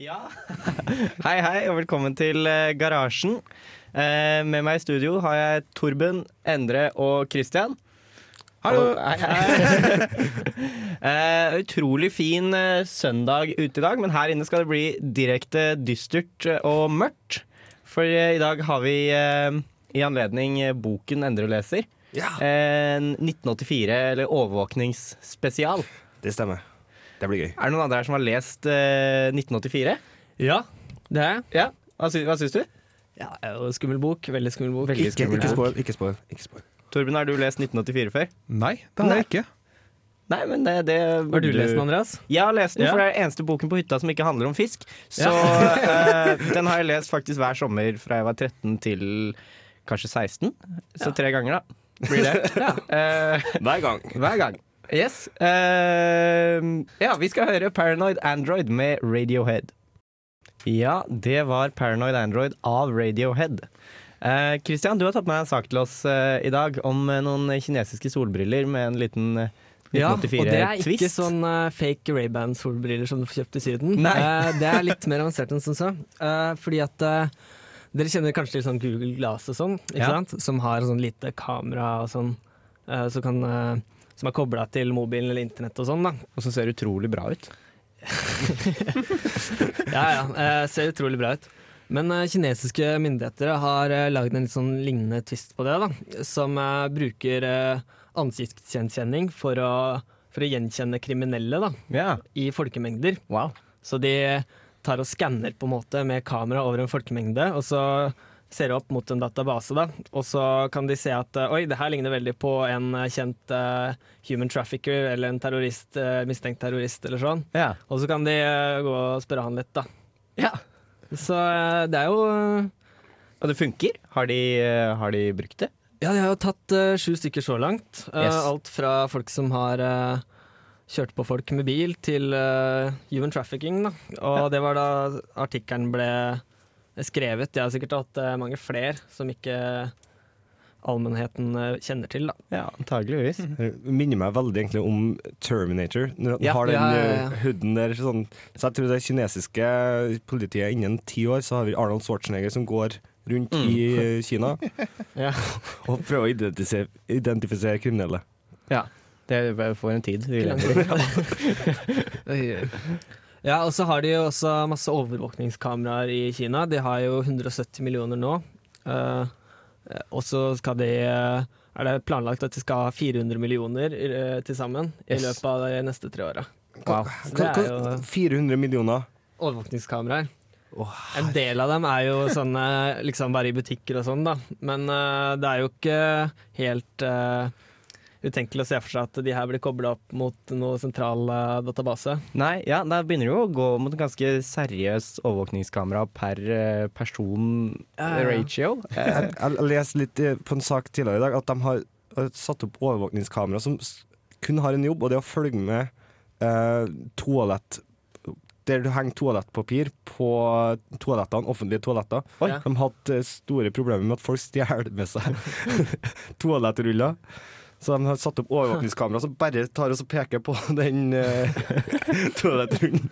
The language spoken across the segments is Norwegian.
Ja. hei, hei, og velkommen til eh, Garasjen. Eh, med meg i studio har jeg Torben, Endre og Christian. Hallo! Hei, hei. Eh, utrolig fin eh, søndag ute i dag, men her inne skal det bli direkte dystert eh, og mørkt. For eh, i dag har vi eh, i anledning eh, boken Endre leser. Ja, En 1984, eller overvåkningsspesial. det stemmer. Det blir gøy. Er det noen andre her som har lest eh, 1984? Ja, det er jeg. Ja. Hva, sy hva syns du? Ja, det er jo en skummel bok. Veldig skummel bok. Veldig Ikke, skummel ikke bok. spoil. Ikke spoil. Ikke spoil. Torben, har du lest 1984 før? Nei, det har jeg ikke. Nei, men det, det Har du lest den, Andreas? Jeg har lest den, Ja. for det er den eneste boken på hytta som ikke handler om fisk. Så eh, den har jeg lest faktisk hver sommer fra jeg var 13 til kanskje 16. Så Ja. tre ganger, da. Blir det. Eh, Hver gang. hver gang. Yes. Uh, ja, vi skal høre Paranoid Android med Radiohead. Ja, det var Paranoid Android av Radiohead. Kristian, Christian, du har tatt med en sak til oss uh, i dag om eh, noen kinesiske solbriller med en liten Ja, og det er 1984-twist. ikke sånn uh, fake Ray-Ban-solbriller som du får kjøpt i Syden. Eh, det er litt mer avansert enn som så. Uh, fordi at dere kjenner kanskje til sånn Google Glass og sånn, Ja. Som har sånn lite kamera og sånn, eh, så kan, som er kobla til mobilen eller internett og sånn. da. Og som ser utrolig bra ut. Ja, ja. eh, ser utrolig bra ut. Men eh, kinesiske myndigheter har uh, lagd en litt sånn lignende twist på det, da. Som eh, bruker eh, ansiktsgjenkjenning for å, for å gjenkjenne kriminelle da, Ja, i folkemengder. wow. Så de tar og skanner på en måte med kamera over en folkemengde, og så ser opp mot en database, da. Og så kan de se at eh, oi, det her ligner veldig på en eh, kjent uh, human trafficker eller en terrorist, uh, mistenkt terrorist eller sånn. Ja. Og så kan de uh, gå og spørre han litt, da. ja. Så det er jo Og det funker? Har de, har de brukt det? Ja, de har jo tatt sju stykker så langt. Yes. Alt fra folk som har eh, kjørt på folk med bil, til human trafficking. Da. Og det var da artikkelen ble skrevet. Jeg har sikkert hatt eh, mange flere som ikke allmennheten eh, kjenner til. Da. Ja, antageligvis. Det minner meg veldig egentlig om Terminator. Når den Ja. har den Ja, ja, ja. eh, der. Sånn. Så jeg tror det kinesiske politiet innen ti år så har vi Arnold Schwarzenegger som går rundt Mm. i eh, Kina Ja. og prøver å identifisere, identifisere kriminelle. Ja. Det får en tid. Vi lever i. Ja, og så har de jo også masse overvåkningskameraer i Kina. De har jo 170 millioner nå. Uh, og så skal de eh, er det planlagt at de skal ha 400 millioner uh, til sammen i løpet av de neste tre åra. Wow. Hva- 400 millioner. overvåkningskameraer. Oh, En del av dem er jo sånne liksom bare i butikker og sånn, da. Men uh, det er jo ikke helt uh, utenkelig å se for seg at de her blir kobla opp mot noe sentral uh, database. Nei, ja, da begynner det jo å gå mot en ganske seriøs overvåkningskamera per uh, person-ratio. Jeg, jeg leste litt eh, på en sak tidligere i dag at de har satt opp overvåkningskamera som kun har en jobb, og det er å følge med eh, toalett der du henger toalettpapir på toalettene, offentlige toaletter. Oi. De har hatt store problemer med at folk stjeler med seg toalettruller. Så de har satt opp overvåkningskamera som bare tar og peker på den uh, toaletthunden.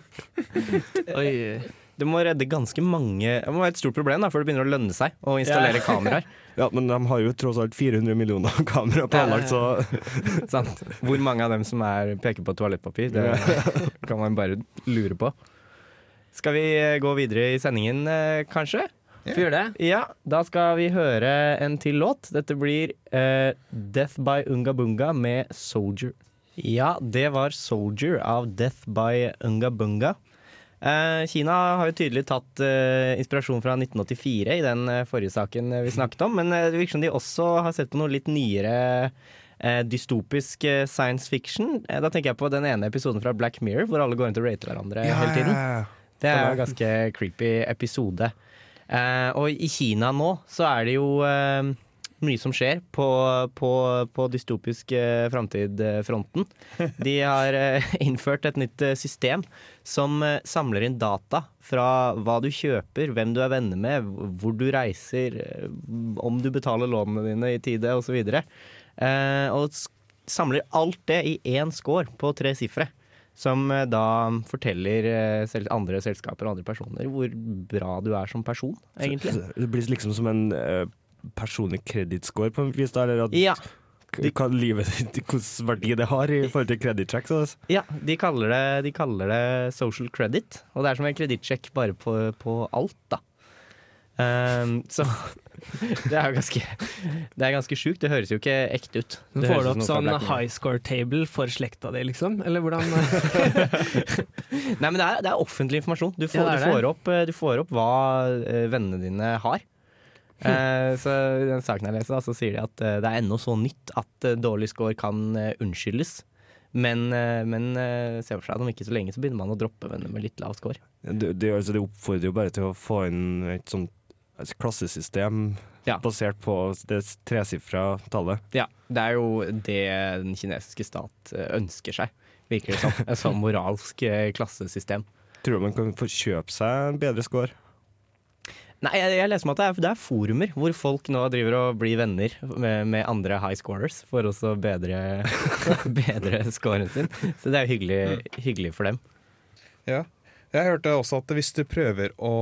Oi. Det må redde ganske mange Det må være et stort problem da, før det begynner å lønne seg å installere Ja. kameraer. Ja, men de har jo tross alt 400 millioner kameraer planlagt, så Sant? Hvor mange av dem som er, peker på toalettpapir, det kan man bare lure på. Skal vi eh, gå videre i sendingen, eh, kanskje? Får gjøre det? Ja, da skal vi høre en til låt. Dette blir uh, Death by Unga Bunga med Soldier. Ja, det var Soldier av Death by Unga Bunga. Eh, Kina har jo tydelig tatt eh, inspirasjon fra 1984 i den forrige saken vi snakket om, men det virker som de også har sett på noe litt nyere dystopisk science fiction. Da tenker jeg på den ene episoden fra Black Mirror hvor alle går rundt og rater hverandre hele tiden. Det er jo en ganske creepy episode. Eh, og i Kina nå så er det jo eh, mye som skjer på, på, på dystopisk eh, framtid-fronten. De har innført et nytt system som samler inn data fra hva du kjøper, hvem du er venner med, hvor du reiser, om du betaler lånene dine i tide osv. Eh, og samler alt det i én score på tre sifre. Som eh, da forteller eh, andre selskaper og andre personer hvor bra du er som person, egentlig. Så Det blir liksom som en eh, personlig kredittscore på en vis, da, eller at, Ja, De, hva livet ditt, hvilken verdi det har i forhold til kredittcheck. så- ja de, kaller det, de kaller det social credit. Og det er som en kredittsjekk bare på, på alt, da. Ehm, så det er jo ganske Det er ganske sjukt. Det høres jo ikke ekte ut. Det får du opp sånn high score table for slekta di, liksom? Eller hvordan Nei, men det er, det er offentlig informasjon. Du får, Ja, du får, opp, eh, du får opp hva eh, vennene dine har. Uh, så I den saken jeg leser, da, så sier de at uh, det er ennå så nytt at uh, dårlig score kan unnskyldes. Men, men se for seg at om ikke så lenge så begynner man å droppe venner med litt lav score. Det, det, altså, det oppfordrer jo bare til å få inn et sånt klassesystem Ja. basert på det tresifra tallet. Ja, det er jo det den kinesiske stat eh, ønsker seg, virker det som. Et sånn moralsk eh, klassesystem. Tror du man kan få kjøpe seg en bedre score? Nei, jeg, jeg leser om at det er, det er forumer hvor folk nå driver og blir venner med, med andre high scorers for å bedre, bedre scoren sin. Så det er jo hyggelig, hyggelig for dem. Ja. Jeg hørte også at hvis du prøver å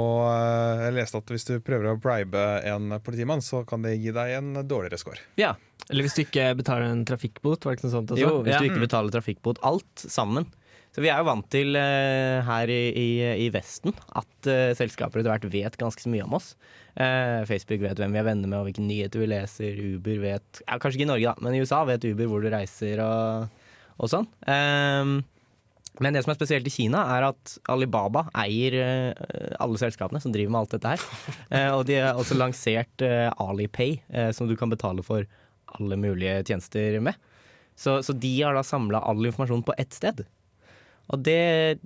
Jeg leste at hvis du prøver å bribe en politimann, så kan det gi deg en dårligere score. Ja, Eller hvis du ikke betaler en trafikkbot, var det ikke noe sånt? også? jo, hvis ja. du ikke betaler trafikkbot. Alt sammen. Så vi er jo vant til uh, her i, i, i Vesten at uh, selskaper etter hvert vet ganske så mye om oss. Uh, Facebook vet hvem vi er venner med og hvilke nyheter vi leser. Uber vet ja, Kanskje ikke i Norge, da, men i USA vet Uber hvor du reiser og, og sånn. Ehm, men det som er spesielt i Kina, er at Alibaba eier eh, alle selskapene som driver med alt dette her. Eh, og de har også lansert eh, Alipay, som du kan betale for alle mulige tjenester med. Så, så de har da samla all informasjon på ett sted. Og det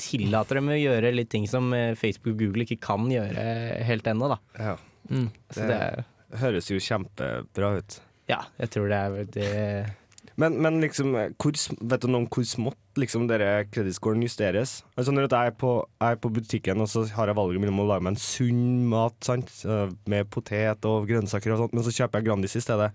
tillater dem å gjøre litt ting som Facebook og Google ikke kan gjøre helt ennå, da. Ja. Mm. Så det, Det høres jo kjempebra ut. ja, jeg tror det er det Men, men liksom, hvor, vet du noe om hvor smått liksom dere kredittscoren justeres? Altså Når jeg er, på, jeg er på butikken og så har jeg valget mellom å lage meg en sunn mat sant? Med potet og grønnsaker, og sånt, men så kjøper jeg Grandis i stedet.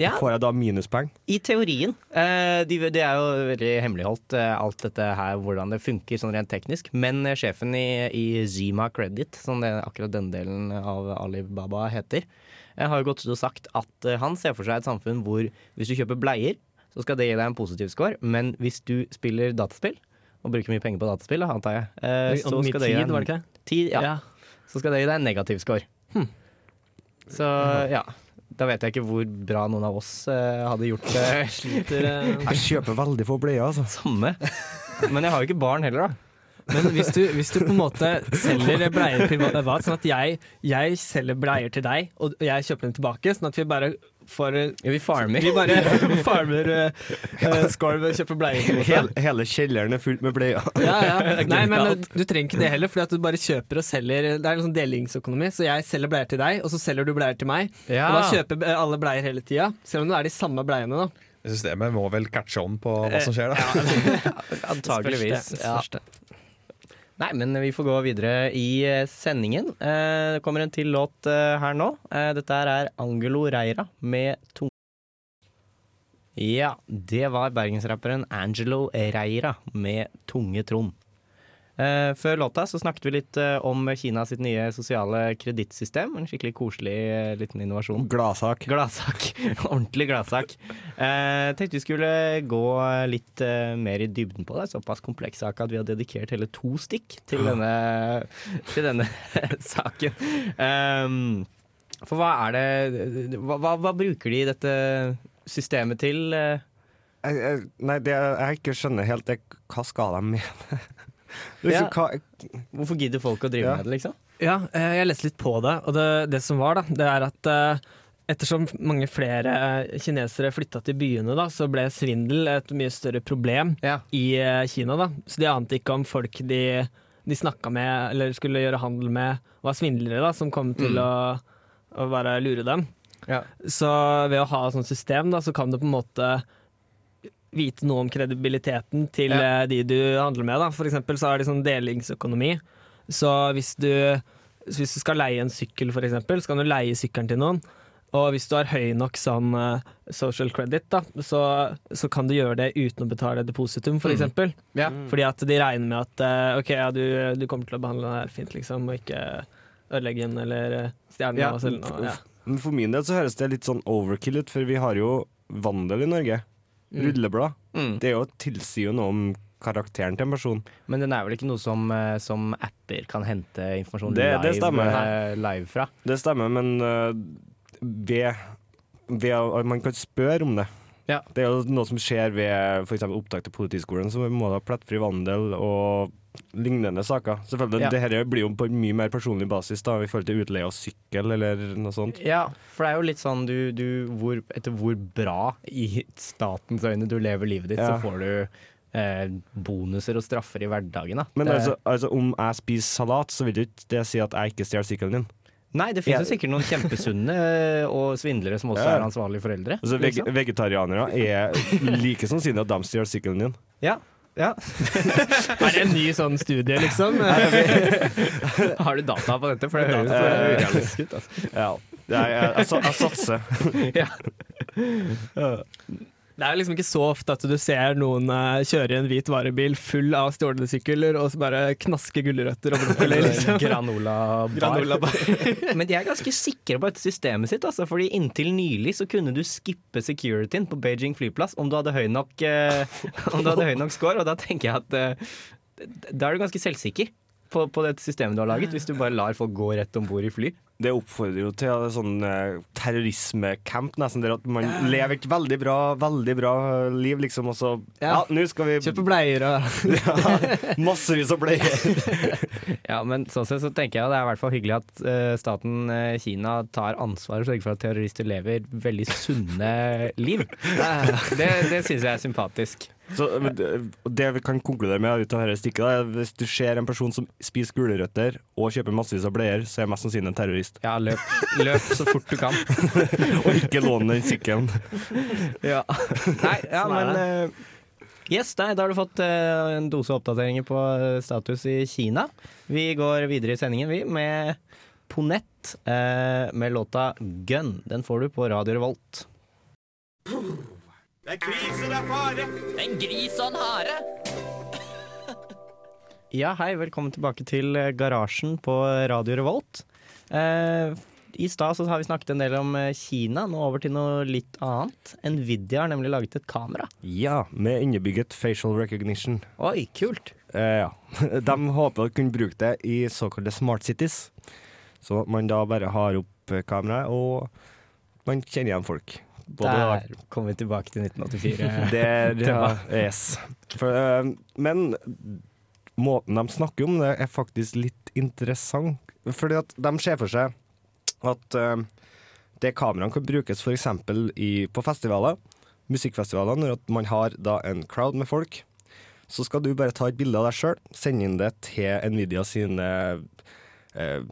Ja, Får jeg da minuspoeng? I teorien. Eh, de, det er jo veldig hemmeligholdt, eh, alt dette her, hvordan det funker sånn rent teknisk. Men eh, sjefen i, i Zima Credit, som det, akkurat denne delen av Alibaba heter, eh, har jo gått ut og sagt at eh, han ser for seg et samfunn hvor hvis du kjøper bleier, så skal det gi deg en positiv score. Men hvis du spiller dataspill, og bruker mye penger på dataspill, da, antar jeg, eh, så skal tid, en, det tid, ja, Ja. så skal det gi deg en negativ score. Hm. Så ja. Da vet jeg ikke hvor bra noen av oss eh, hadde gjort det Sliter, eh. Jeg kjøper veldig få bleier, altså. samme. Men jeg har jo ikke barn heller, da. Men hvis du, hvis du på en måte selger bleier privat, sånn at jeg, jeg selger bleier til deg, og jeg kjøper dem tilbake, sånn at vi bare får Ja, vi farmer. Vi bare farmer uh, skarv og kjøper bleier. Hele, hele kjelleren er fullt med bleier. Ja, ja. Nei, men du trenger ikke det heller, fordi at du bare kjøper og selger. Det er en sånn delingsøkonomi, så jeg selger bleier til deg, og så selger du bleier til meg. Ja. Og da kjøper alle bleier hele tida, selv om det er de samme bleiene. da Systemet må vel catche on på hva som skjer, da. Antageligvis. Spørs Ja. Nei, men vi får gå videre i eh, sendingen. Eh, Det kommer en til låt eh, her nå. Dette er Angelo Reira med tung... Ja, det var bergensrapperen Angelo Reira med Tunge Trond. Eh, før låta så snakket vi litt eh, om Kina sitt nye sosiale kredittsystem. En skikkelig koselig eh, liten innovasjon. Gladsak. Gladsak. Ordentlig gladsak. Eh, tenkte vi skulle gå litt mer i dybden på det. Såpass kompleks sak at vi har dedikert hele to stikk til denne, til denne saken. Um, for hva er det hva, hva, hva bruker de dette systemet til? Jeg, jeg, nei, det jeg ikke skjønner helt, er hva skal de med det? Liksom, hva, Hvorfor gidder folk å drive Ja. med det, liksom? Ja, eh, jeg leste litt på det, og det, det som var, da, det er at eh, ettersom mange flere eh, kinesere flytta til byene, da, så ble svindel et mye større problem Ja. i Kina. da. Så de ante ikke om folk de, de snakka med eller skulle gjøre handel med, var svindlere da, som kom til Mm. å, å bare lure dem. Ja. Så ved å ha et sånt system, da, så kan det på en måte vite noe om kredibiliteten til Ja. eh, de du handler med. Da. For eksempel så er det sånn delingsøkonomi. Så hvis du, hvis du skal leie en sykkel, for eksempel, så kan du leie sykkelen til noen. Og hvis du har høy nok sånn eh, social credit, da, så, så kan du gjøre det uten å betale depositum, for Mm. eksempel. Ja. Fordi at de regner med at eh, OK, ja, du, du kommer til å behandle det her fint, liksom, og ikke ødelegge den eller stjerne stjele den Ja, den. Ja. Men for min del så høres det litt sånn overkill ut, for vi har jo vandel i Norge. Mm. Rulleblad. Mm. Det er jo tilsier jo noe om karakteren til en person. Men den er vel ikke noe som, eh, som apper kan hente informasjon Det- live, det eh, live fra? Det stemmer, men uh, ved, ved man kan spørre om det. Ja. Det er jo noe som skjer ved f.eks. opptak til Politiskolen, så må ha plettfri vandel og lignende saker. Selvfølgelig, Ja. det her blir jo på en mye mer personlig basis da, i forhold til utleie av sykkel eller noe sånt. Ja, for det er jo litt sånn du, du hvor, Etter hvor bra i statens øyne du lever livet ditt, Ja. så får du eh, bonuser og straffer i hverdagen. Da. Men det, altså, altså, om jeg spiser salat, så vil ikke det si at jeg ikke stjeler sykkelen din. nei, det finnes jo sikkert noen kjempesunne og svindlere som også Ja. er ansvarlige foreldre. Altså, veg liksom. vegetarianere er like sannsynlig at de stjeler sykkelen din. Ja, ja. Er det en ny sånn studie, liksom? Har du data på dette? For det høres eh, urealistisk ut. Altså. Ja, jeg, jeg, jeg, jeg satser. Ja. Det er liksom ikke så ofte at du ser noen eh, kjøre i en hvit varebil full av stjålne sykler og så bare knaske gulrøtter og brokkoli, liksom. Granola bar. Granola bar. Men de er ganske sikre på dette systemet sitt. Altså, fordi inntil nylig så kunne du skippe securityen på Beijing flyplass om du hadde høy nok, eh, om du hadde høy nok score. Og da tenker jeg at eh, da er du ganske selvsikker på, på dette systemet du har laget, hvis du bare lar folk gå rett om bord i fly. Det oppfordrer jo til sånn eh, terrorismecamp, nesten, der at man lever et veldig bra, veldig bra liv, liksom, og så Ja, Ja. nå skal vi Kjøpe bleier og ja, Massevis av bleier. Ja, men sånn sett så tenker jeg det er i hvert fall hyggelig at uh, staten uh, Kina tar ansvar og sørger for at terrorister lever veldig sunne liv. Det, det syns jeg er sympatisk. Så det vi kan konkludere med ut av dette stikket, er hvis du ser en person som spiser gulrøtter og kjøper massevis av bleier, så er mest sannsynlig en terrorist. Ja, løp, løp så fort du kan. Og ikke lån den sykkelen. Ja. Nei, ja, Sånn men uh, Yes, nei, da har du fått uh, en dose oppdateringer på eh, status i Kina. Vi går videre i sendingen, vi, med Ponett uh, med låta 'Gun'. Den får du på Radio Revolt. En gris og en hare. Ja, hei, velkommen tilbake til eh, Garasjen på Radio Revolt. Eh, I stad har vi snakket en del om eh, Kina, nå over til noe litt annet. Nvidia har nemlig laget et kamera. Ja, med innebygget facial recognition. Oi, kult! Eh, ja. De håper å kunne bruke det i såkalte smart cities. Så man da bare har opp eh, kameraet, og man kjenner igjen folk. Der kom vi tilbake til 1984. Det, ja, yes. For, eh, men måten de snakker om det, er faktisk litt interessant. Fordi at de ser for seg at uh, det kameraene kan brukes f.eks. på festivaler, musikkfestivaler, når man har da en crowd med folk. Så skal du bare ta et bilde av deg sjøl, sende inn det til Nvidia sine eh,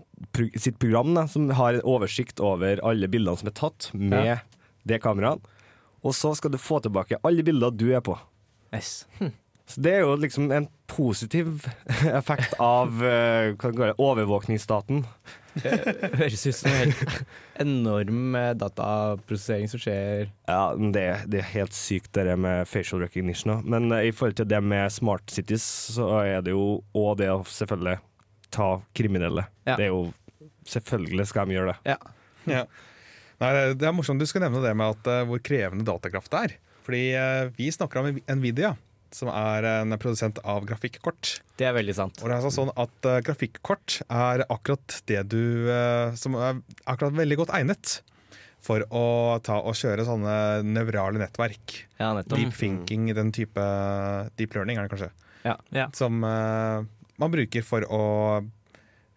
sitt program, da, som har en oversikt over alle bildene som er tatt med Ja. Det kameraet. Og så skal du få tilbake alle bilder du er på. Yes. Så det er jo liksom en positiv effekt av uh, hva det overvåkningsstaten. Det Høres ut som en enorm eh, dataprosessering som skjer Ja, det, det er helt sykt det der med facial recognition. da. Men uh, i forhold til det med smart cities, så er det jo òg det å selvfølgelig ta kriminelle. Ja. Det er jo Selvfølgelig skal de gjøre det. Ja. Nei, det- er morsomt du skulle nevne det med at, eh, hvor krevende datakraft det er. Fordi eh, vi snakker om Nvidia, som er en produsent av grafikkort. Det er veldig sant. Og det er altså sånn at eh, Grafikkort er akkurat det du eh, Som er akkurat veldig godt egnet for å ta og kjøre sånne nevrale nettverk. Ja. Deep thinking, den type deep learning er det kanskje. Ja. Ja. Som uh, man bruker for å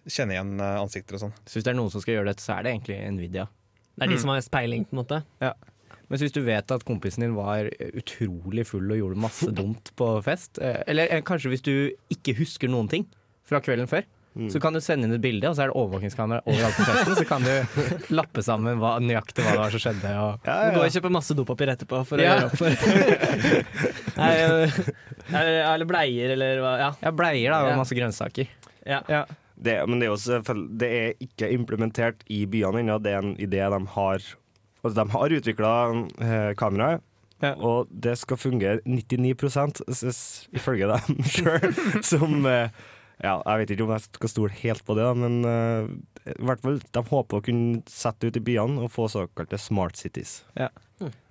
kjenne igjen eh, ansikter og sånn. Så hvis det er noen som skal gjøre dette, så er det egentlig Nvidia. Det er de som har mest peiling, på en måte. Men hvis du vet at kompisen din var utrolig full og gjorde masse dumt på fest, eh, eller eh, kanskje hvis du ikke husker noen ting fra kvelden før, så kan du sende inn et bilde, og så er det overvåkingskamera overalt på festen. Så kan du lappe sammen hva, nøyaktig hva det var som skjedde. Og, Du går og kjøper masse dopapir etterpå for å Ja. gjøre opp for Nei, eller, eller bleier, eller hva. Ja. ja, bleier da, og masse grønnsaker. ja. Ja. det men det er også, Det er ikke implementert i byene ennå. Det er en idé de har Altså, de har utvikla eh, kameraet, Ja. og det skal fungere 99 s- s- ifølge dem sjøl. Som eh, Ja, jeg vet ikke om jeg skal stole helt på det, men eh, i hvert fall, de håper å kunne sette det ut i byene og få såkalte smart cities.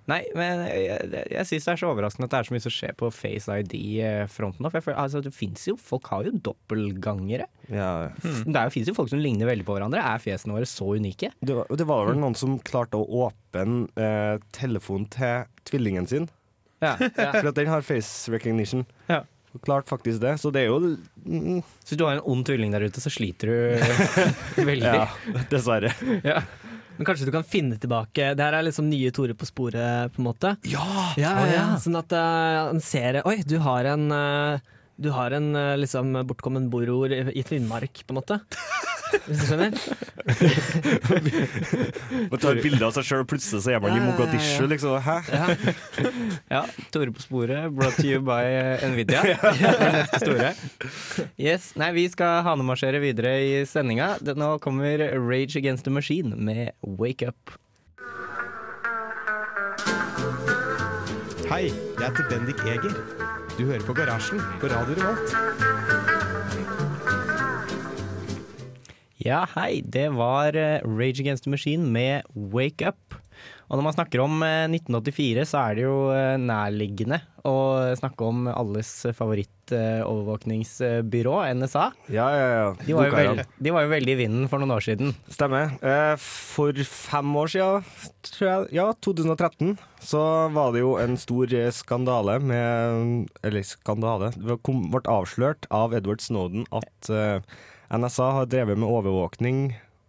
Nei, men jeg, jeg, syns det er så overraskende at det er så mye som skjer på Face ID-fronten. For altså, det fins jo, folk har jo dobbeltgangere. Ja. Det fins jo, folk som ligner veldig på hverandre. Er fjesene våre så unike? Det var, det var vel noen som klarte å åpne eh, telefonen til tvillingen sin, Ja. for at den har face recognition. Ja. Klart faktisk det, så det er jo mm, Så hvis du har en ond tvilling der ute, så sliter du veldig. Ja, dessverre. Ja. Men kanskje du kan finne tilbake Det her er liksom nye Tore på sporet, på en måte. Ja! Ja, ja. Sånn at uh, han ser Oi, du har en eh, Du har en eh, liksom bortkommen boror i, Finnmark, på en måte. Hvis du skjønner? Man tar bilde av seg sjøl, og plutselig så er man Ja, i Mogadishu, ja, ja. liksom. Hæ? Ja. ja. Tore på sporet, brought to you by eh, Nvidia. Neste store. Yes, nei, Vi skal hanemarsjere videre i sendinga. Nå kommer Rage Against the Machine med Wake Up. Hei, jeg heter Bendik Eger. Du hører på Garasjen på Radio Revolt. Ja, hei. Det var eh, Rage Against the Machine med Wake Up. Og når man snakker om eh, 1984, så er det jo eh, nærliggende å snakke om alles favoritt-overvåkningsbyrå, NSA. Ja, ja, ja. De var, jo veld, de var jo veldig i vinden for noen år siden. Stemmer. Eh, for fem år siden, tror jeg, ja, 2013, så var det jo en stor eh, skandale med Eller skandale. Det ble avslørt av Edward Snowden at eh, NSA har drevet med overvåkning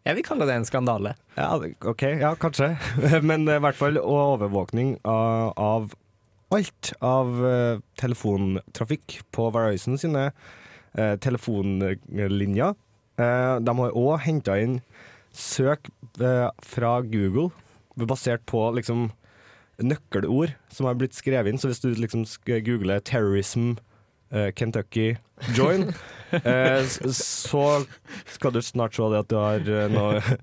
Jeg vil kalle det en skandale. Ja, OK, ja, kanskje. Men eh, i hvert fall overvåkning av, av alt av eh, telefontrafikk på Verizon sine eh, telefonlinjer. Eh, de har òg henta inn søk fra Google basert på liksom nøkkelord som har blitt skrevet inn. Så hvis du liksom googler 'terrorism', Kentucky join, eh, så skal du snart se det at du har noen noe,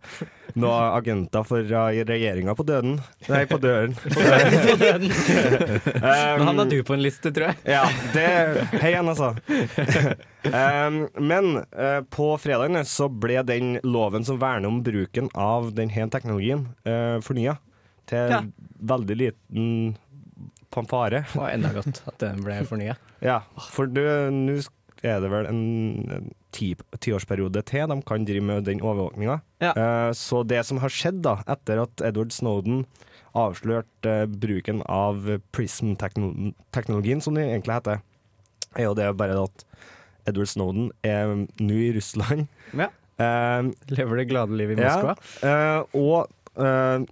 noe agenter for regjeringa på døden. Nei, på døren. På døden. Nå havna Um, du på en liste, tror jeg. ja, det Hei igjen, altså. um, men uh, på fredagen så ble den loven som verner om bruken av denne teknologien, uh, fornya til Ja. veldig liten fanfare. Var enda godt at den ble fornya. Ja, for nå er det vel en en ti- tiårsperiode til de kan drive med den overvåkninga. Ja. Uh, så det som har skjedd da, etter at Edward Snowden avslørte uh, bruken av Prism-teknologien, som det egentlig heter, er jo det bare at Edward Snowden er nå i Russland. Ja. Uh, Lever det glade livet i. Moskva. Ja, og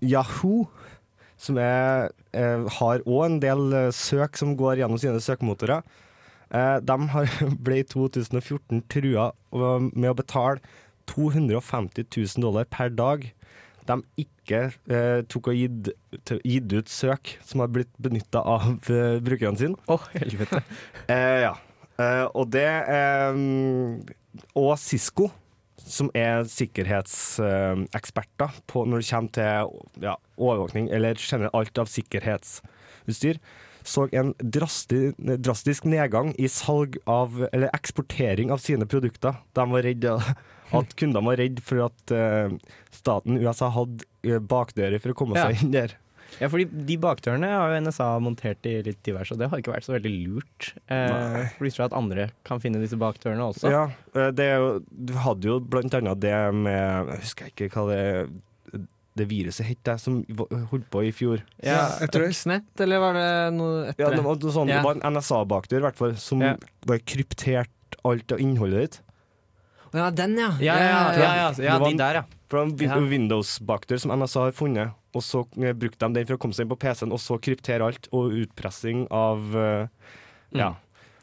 Yahoo, som er, eh, har òg en del eh, søk som går gjennom sine søkemotorer. Eh, de har, ble i 2014 trua eh, med å betale 250 000 dollar per dag de ikke eh, tok og gitt, gitt ut søk som har blitt benytta av eh, brukerne sine. Å, helvete. Eh, ja. Eh, og det Og Cisco, som er sikkerhetseksperter på når det kommer til ja, overvåkning eller generelt alt av sikkerhetsutstyr, så en drastisk, drastisk nedgang i salg av, eller eksportering av sine produkter. De var redde at kundene var redde for at eh, staten USA hadde eh, bakdører for å komme Ja. seg inn der. Ja, fordi de bakdørene har jo NSA montert i litt diverse, og det har ikke vært så veldig lurt. Eh, for du tror at andre kan finne disse bakdørene også. Ja, eh, det er jo, du hadde jo blant annet det med Jeg husker ikke hva det, det viruset het, det, som holdt på i fjor. Ja, Øksnett, eller var det noe Ja, etter det var, sånn, Ja. det var en NSA-bakdør, i hvert fall, som Ja. bare krypterte alt av innholdet ditt. Ja, den, ja. Ja, ja, ja, ja, ja, ja var de der, ja. For det var Ja. en Windows-bakdør som NSA har funnet, og så eh, brukte de den for å komme seg inn på PC-en, og så kryptere alt, og utpressing av eh, Ja.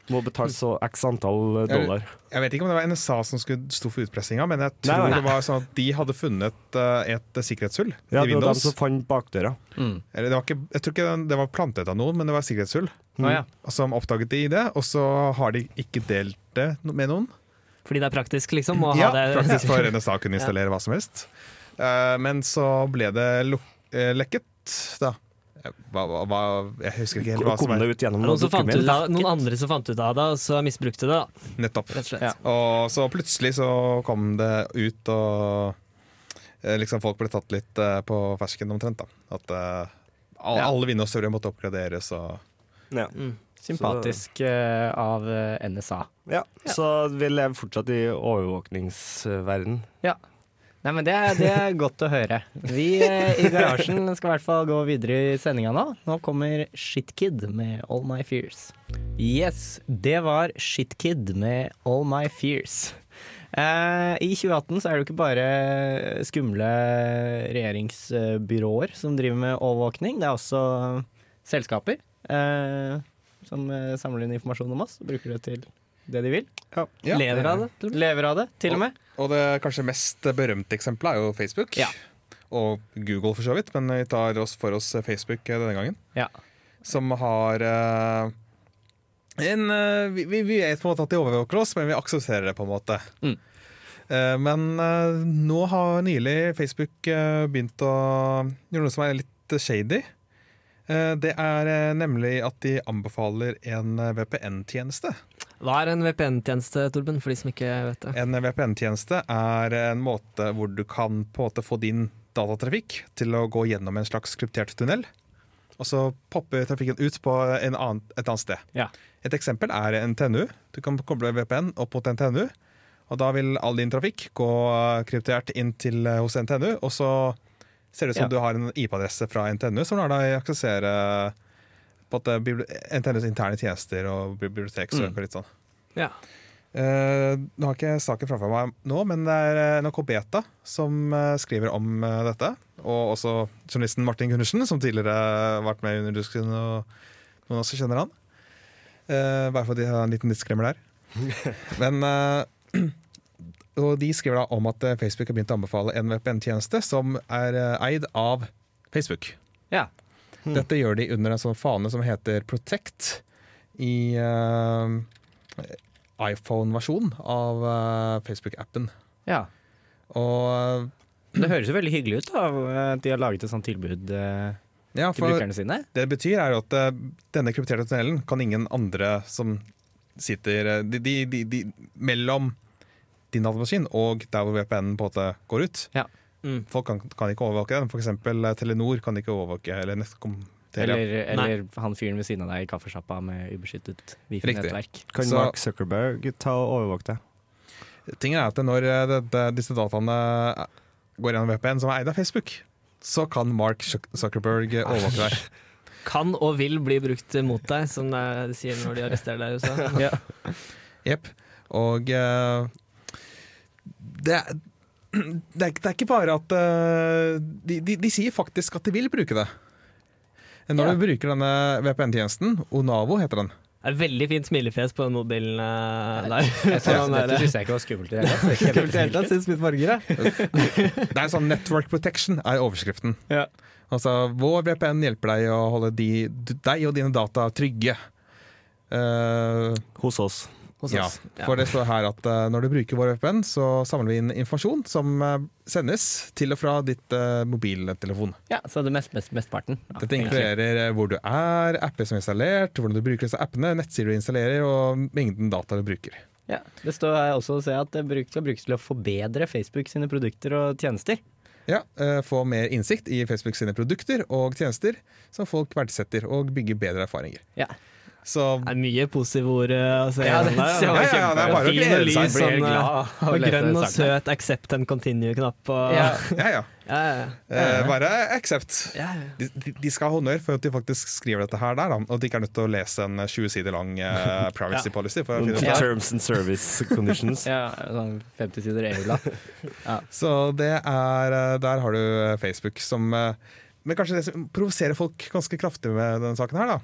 Må betale så x antall eh, dollar. Jeg vet ikke om det var NSA som skulle stå for utpressinga, men jeg tror nei. det var sånn at de hadde funnet et sikkerhetshull Ja, i det var de Windows. som fant bakdøra. Mm. Eller det var ikke, jeg tror ikke den- det var plantet av noen, men det var sikkerhetshull. Mm. ja. Som oppdaget de i det, og så har de ikke delt det med noen. Fordi det er praktisk, liksom? Å Ja, ha det faktisk for NSA kunne installere hva som helst. Uh, men så ble det luk eh, lekket, da. Hva, hva, hva, jeg husker ikke helt hva som er Noen, som fant ut av, noen andre som fant ut av det, og så misbrukte det, da, Nettopp. rett og slett. Ja. Og så plutselig så kom det ut, og eh, liksom folk ble tatt litt eh, på fersken omtrent. da At uh, alle, Ja. alle Windows-servere måtte oppgraderes. Og Ja. Mm. Sympatisk uh, av eh, NSA. ja. Så vi lever fortsatt i overvåkningsverden. Nei, men det er, det er godt å høre. Vi eh, i garasjen skal i hvert fall gå videre i sendinga nå. Nå kommer Shitkid med All My Fears. Yes, det var Shitkid med All My Fears. Eh, I 2018 så er det jo ikke bare skumle regjeringsbyråer som driver med overvåkning. Det er også selskaper eh, som samler inn informasjon om oss og bruker det til det de vil. Ja. Lever av det. Lever av det, til og med. Og det kanskje mest berømte eksempelet er jo Facebook. Ja. Og Google for så vidt, men vi tar oss for oss Facebook denne gangen. Ja. Som har uh, en uh, vi, vi vet på en måte at de overvåker oss, men vi aksepterer det på en måte. Mm. Uh, men nå har nylig Facebook begynt å gjøre noe som er litt shady. Det er nemlig at de anbefaler en VPN-tjeneste. Hva er en VPN-tjeneste, Torben, for de som ikke vet det? En VPN-tjeneste er en måte hvor du kan på en måte få din datatrafikk til å gå gjennom en slags kryptert tunnel. Og så popper trafikken ut på en annen, et annet sted. Ja. Et eksempel er NTNU. Du kan koble VPN opp mot NTNU. Og da vil all din trafikk gå kryptert inn til eh, hos NTNU. Og så ser det ut som Ja. du har en IP-adresse fra NTNU som lar deg aksessere på at det bibli- NTNUs interne tjenester og biblioteksøk og litt sånn. Ja. Uh, nå har ikke saken framfor meg nå, men det er eh, NRK Beta som eh, skriver om eh, dette. Og også journalisten Martin Gundersen, som tidligere har vært med i Underdusken, og noen også kjenner han. Uh, bare fordi jeg har en liten diskremmer der. men uh, Og de skriver da om at eh, Facebook har begynt å anbefale en VPN-tjeneste som er eh, eid av Facebook. Ja. Dette gjør de under en sånn fane som heter Protect i uh, iPhone-versjon av uh, Facebook-appen. ja. Og Det høres jo veldig hyggelig ut da, at de har laget et sånt tilbud Uh, ja, til brukerne sine. det betyr, er jo at eh, denne krypterte tunnelen kan ingen andre som sitter eh, de, de, de, mellom din datamaskin og der hvor VPN på en måte går ut. Ja. Mm. Folk kan, kan ikke overvåke. For eksempel eh, Telenor kan ikke overvåke eller Netcom. Eller, eller han fyren ved siden av deg i kaffesjappa med ubeskyttet wifi-nettverk. Kan Så- Mark Zuckerberg ta og overvåke deg? Tingen er at når eh, det, det, disse dataene eh, går gjennom VPN som er eid av Facebook, så kan Mark Zuckerberg overvåke deg. Kan og vil bli brukt mot deg, som de sier når de arresterer deg i USA. Ja. Jepp. Og uh, det, det, er, det er ikke bare at uh, de, de, de sier faktisk at de vil bruke det. Når Ja. du bruker denne VPN-tjenesten, Onavo heter den. Det er veldig fint smilefjes på den mobilen eh, der. Jeg synes, Sånn dette syns jeg ikke var skummelt i det hele tatt. Synes mitt farger. Det er sånn Network Protection er overskriften. Ja. Altså, Vår VPN hjelper deg å holde de, deg og dine data trygge. Uh, Hos oss. Hos Ja, oss. Ja. for det står her at uh, når du bruker vår VPN, så samler vi inn informasjon som uh, sendes til og fra ditt uh, mobiltelefon. Ja, så det mest, mest, mestparten. Ja, Dette inkluderer hvor du er, apper som er installert, hvordan du bruker disse appene, nettsider du installerer, og mengden data du bruker. Ja, det står her også å se at det skal brukes til å forbedre Facebook sine produkter og tjenester. Ja, eh, Få mer innsikt i Facebook sine produkter og tjenester som folk verdsetter, og bygge bedre erfaringer. Ja. Så Det er mye positive ord eh, å se. Ja, det Ja, ja, det er bare å glede seg. sånn, glad eh, og grønn og søt accept and continue-knapp. Ja. ja, ja. Ja, ja, Eh, bare accept. ja. ja. De, de, skal ha honnør for at de faktisk skriver dette her der, da, og at de ikke er nødt til å lese en 20 sider lang uh, privacy Ja. policy. For å finne Ja. Terms and service conditions. Ja, sånn 50 sider EU-blad. Så det er eh, Der har du eh, Facebook som eh, Men kanskje det som provoserer folk ganske kraftig med denne saken her, da,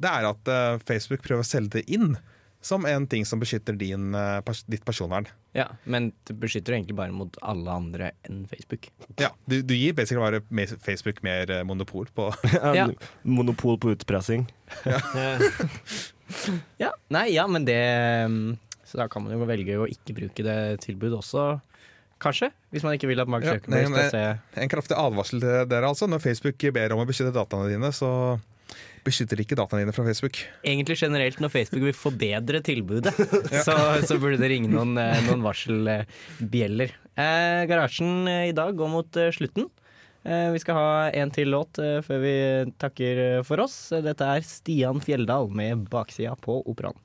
det er at eh, Facebook prøver å selge det inn som en ting som beskytter din, eh, pers ditt personvern. Ja, men det beskytter egentlig bare mot alle andre enn Facebook. Ja, du, du gir basically bare Facebook mer eh, monopol på Ja. Monopol på utpressing. Ja. Ja, nei, ja, men det mm, Så da kan man jo velge å ikke bruke det tilbudet også. Kanskje? Hvis man ikke vil at Mark Zuckerberg ja, skal se En kraftig advarsel til dere, altså. Når Facebook ber om å beskytte dataene dine, så beskytter ikke dataene dine fra Facebook. Egentlig generelt når Facebook vil forbedre tilbudet, så, så burde det ringe noen, eh, noen varselbjeller. Eh, garasjen eh, i dag går mot eh, slutten. Eh, vi skal ha en til låt før vi takker for oss. Dette er Stian Fjelldal med 'Baksida på operaen'.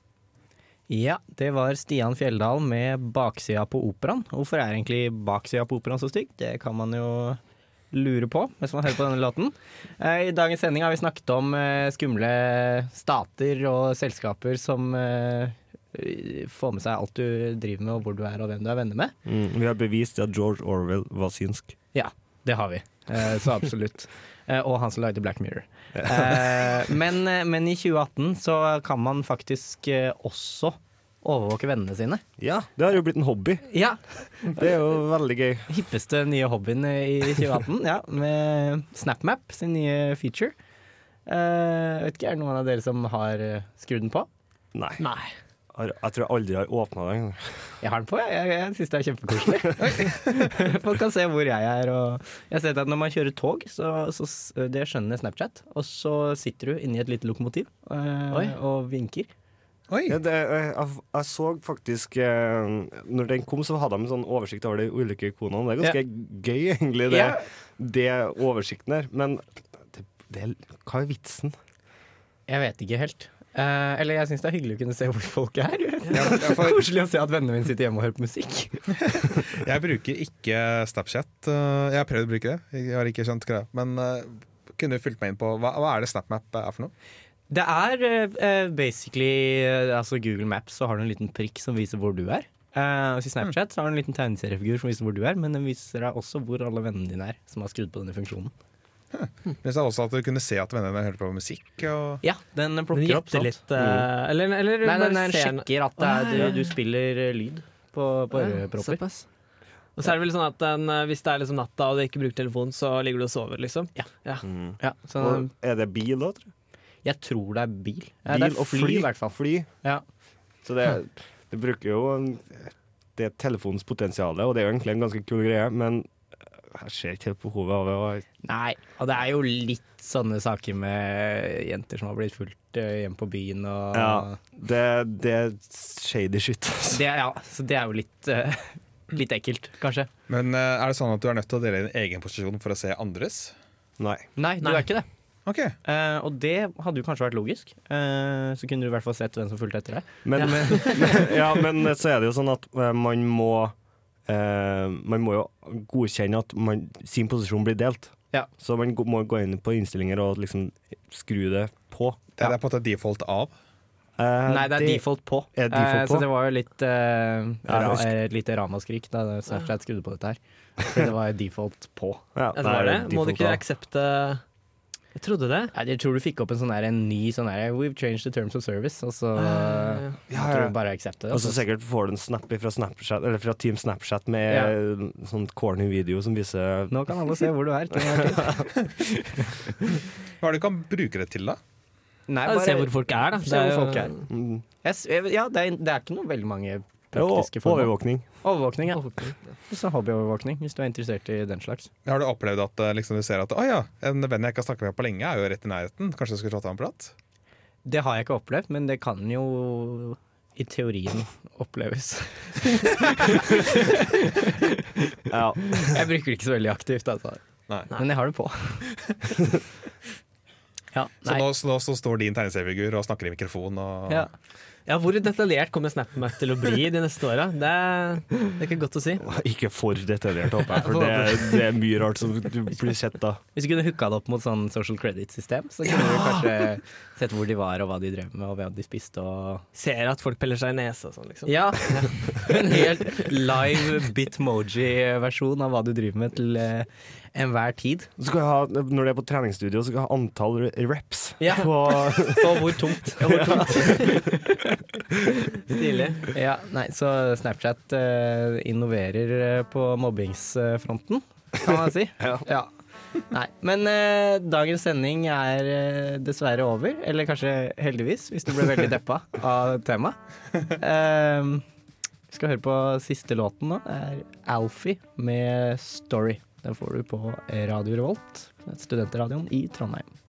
Ja, det var Stian Fjelldal med 'Baksida på operaen'. Hvorfor er egentlig baksida på operaen så stygg? Det kan man jo lure på hvis man hører på denne låten. Eh, I dagens sending har vi snakket om eh, skumle stater og selskaper som eh, får med seg alt du driver med, og hvor du er, og hvem du er venner med. Mm, vi har bevist at George Orwell var synsk. Ja, det har vi. Så absolutt. Og han som lagde Black Mirror. Men, men i 2018 så kan man faktisk også overvåke vennene sine. Ja, det har jo blitt en hobby. Ja, Det er jo veldig gøy. hippeste nye hobbyen i 2018, ja, med SnapMap sin nye feature. Uh, vet ikke, Er det noen av dere som har eh, skrudd den på? Nei. Nei. Jeg tror jeg aldri har åpna den. Jeg har den på, jeg, jeg, jeg syns det er kjempekoselig. Folk kan se hvor jeg er. Jeg har sett at når man kjører tog, så, så det skjønner Snapchat. Og så sitter du inni et lite lokomotiv eh, og vinker. Oi! Ja, det, jeg, jeg, jeg så faktisk eh, Når den kom, så hadde de en sånn oversikt over de ulike ikonene. Det er ganske gøy, egentlig, det, Ja. det oversikten der. Men det, det, hva er vitsen? Jeg vet ikke helt. Eh, eller jeg syns det er hyggelig å kunne se hvor folk er. Ja, ja, for- Koselig å se at vennene mine sitter hjemme og hører på musikk. Jeg bruker ikke Snapchat. Uh, Jeg har prøvd å bruke det, jeg har ikke skjønt greia. Men uh, kunne du fulgt meg inn på hva, hva er det SnapMap er for noe? Det er uh, basically uh, altså Google Maps, så har du en liten prikk som viser hvor du er. Uh, og I Snapchat så har du en liten tegneseriefigur som viser hvor du er, men den viser deg også hvor alle vennene dine er, som har skrudd på denne funksjonen. Men så er det også at du kunne se at vennene hørte på musikk. Og Ja, den Den plukker opp sånt. litt eh, Eller, eller Nei, den, den sjekker at det er, du, du spiller lyd på, på Ja, ørepropper. såpass. Og så er det vel sånn at den, hvis det er liksom natta og du ikke bruker telefon, så ligger du og sover, liksom. Ja. Ja. Ja, så Og er det bil da, tror jeg? Jeg tror det er bil. Ja, Bil det er og fly, i hvert fall. Fly. Ja. Så det, det bruker jo Det telefonens potensial, og det er jo egentlig en ganske kul greie, men jeg ser ikke helt behovet av det. Nei, og det er jo litt sånne saker med jenter som har blitt fulgt hjemme hjem på byen og Ja. Det, det er shady shit. Altså. det, er- ja, Så det er jo litt, uh, litt ekkelt, kanskje. Men uh, er det sånn at du er nødt til å dele din egen posisjon for å se andres? Nei. Nei, du er ikke det. Ok, Uh, og det hadde jo kanskje vært logisk. Uh, så kunne du i hvert fall sett hvem som fulgte etter deg. Men, men, ja, men så er det jo sånn at uh, man må eh, Man må jo godkjenne at man, sin posisjon blir delt. Ja. Så man må gå inn på innstillinger og liksom skru det på. Er det på en måte default av? Eh, Nei, det er default på. er default Eh, på. så det var jo litt uh, Ja, lite ramaskrik da Snapchat skrudde på dette her. Så det var default på. Ja, Ja, det var det. Må du ikke aksepte Jeg trodde det. Ja, Jeg tror du fikk opp en sånn der, en ny sånn her We've changed the terms of service. Og så uh, ja, tror ja. du bare aksepte det. Og så altså. sikkert får du en snap fra, Snapchat, eller fra Team Snapchat med Ja. sånn corny video som viser Nå kan alle se hvor du er. Hva er det du kan bruke det til, da? Nei, ja, Se hvor folk er, da. Se Det er hvor folk er. mm, Yes, Ja, det er, det er ikke noe veldig mange praktiske formål. overvåkning. Overvåkning, ja. Så hobbyovervåkning, hvis du er interessert i den slags. Har du opplevd at eh, liksom, du ser at å ja, en venn jeg ikke har snakket med på lenge, er jo rett i nærheten? Kanskje du skulle tatt av en prat? Det har jeg ikke opplevd, men det kan jo i teorien oppleves. Ja. Jeg bruker det ikke så veldig aktivt, altså. Nei. men jeg har det på. ja, Så nå, så nå så står din tegneseriefigur og snakker i mikrofon og Ja. Ja, Hvor detaljert kommer SnapMap til å bli de neste åra? Det, er- det er ikke godt å si. Ikke for detaljert, håper jeg, for det, det er mye rart som du blir sett da. Hvis du kunne hooka det opp mot sånn social credit-system, så kunne du kanskje sett hvor de var, og hva de drev med, og hva de spiste, og Ser at folk peller seg i nesa og sånn, liksom. Ja. En helt live bitmoji-versjon av hva du driver med til eh, enhver tid. Så skal jeg ha, når du er på treningsstudio, så skal jeg ha antall reps. Ja. På, Og hvor tungt. Og hvor tungt. Stilig. Ja, nei, så Snapchat uh, innoverer eh, på mobbingsfronten, kan man si. Ja. Nei, men eh, dagens sending er eh, dessverre over. Eller kanskje heldigvis, hvis du ble veldig deppa av temaet. Eh, Vi skal høre på siste låten nå. Det er Alfie med 'Story'. Den får du på Radio Revolt, studentradioen i Trondheim.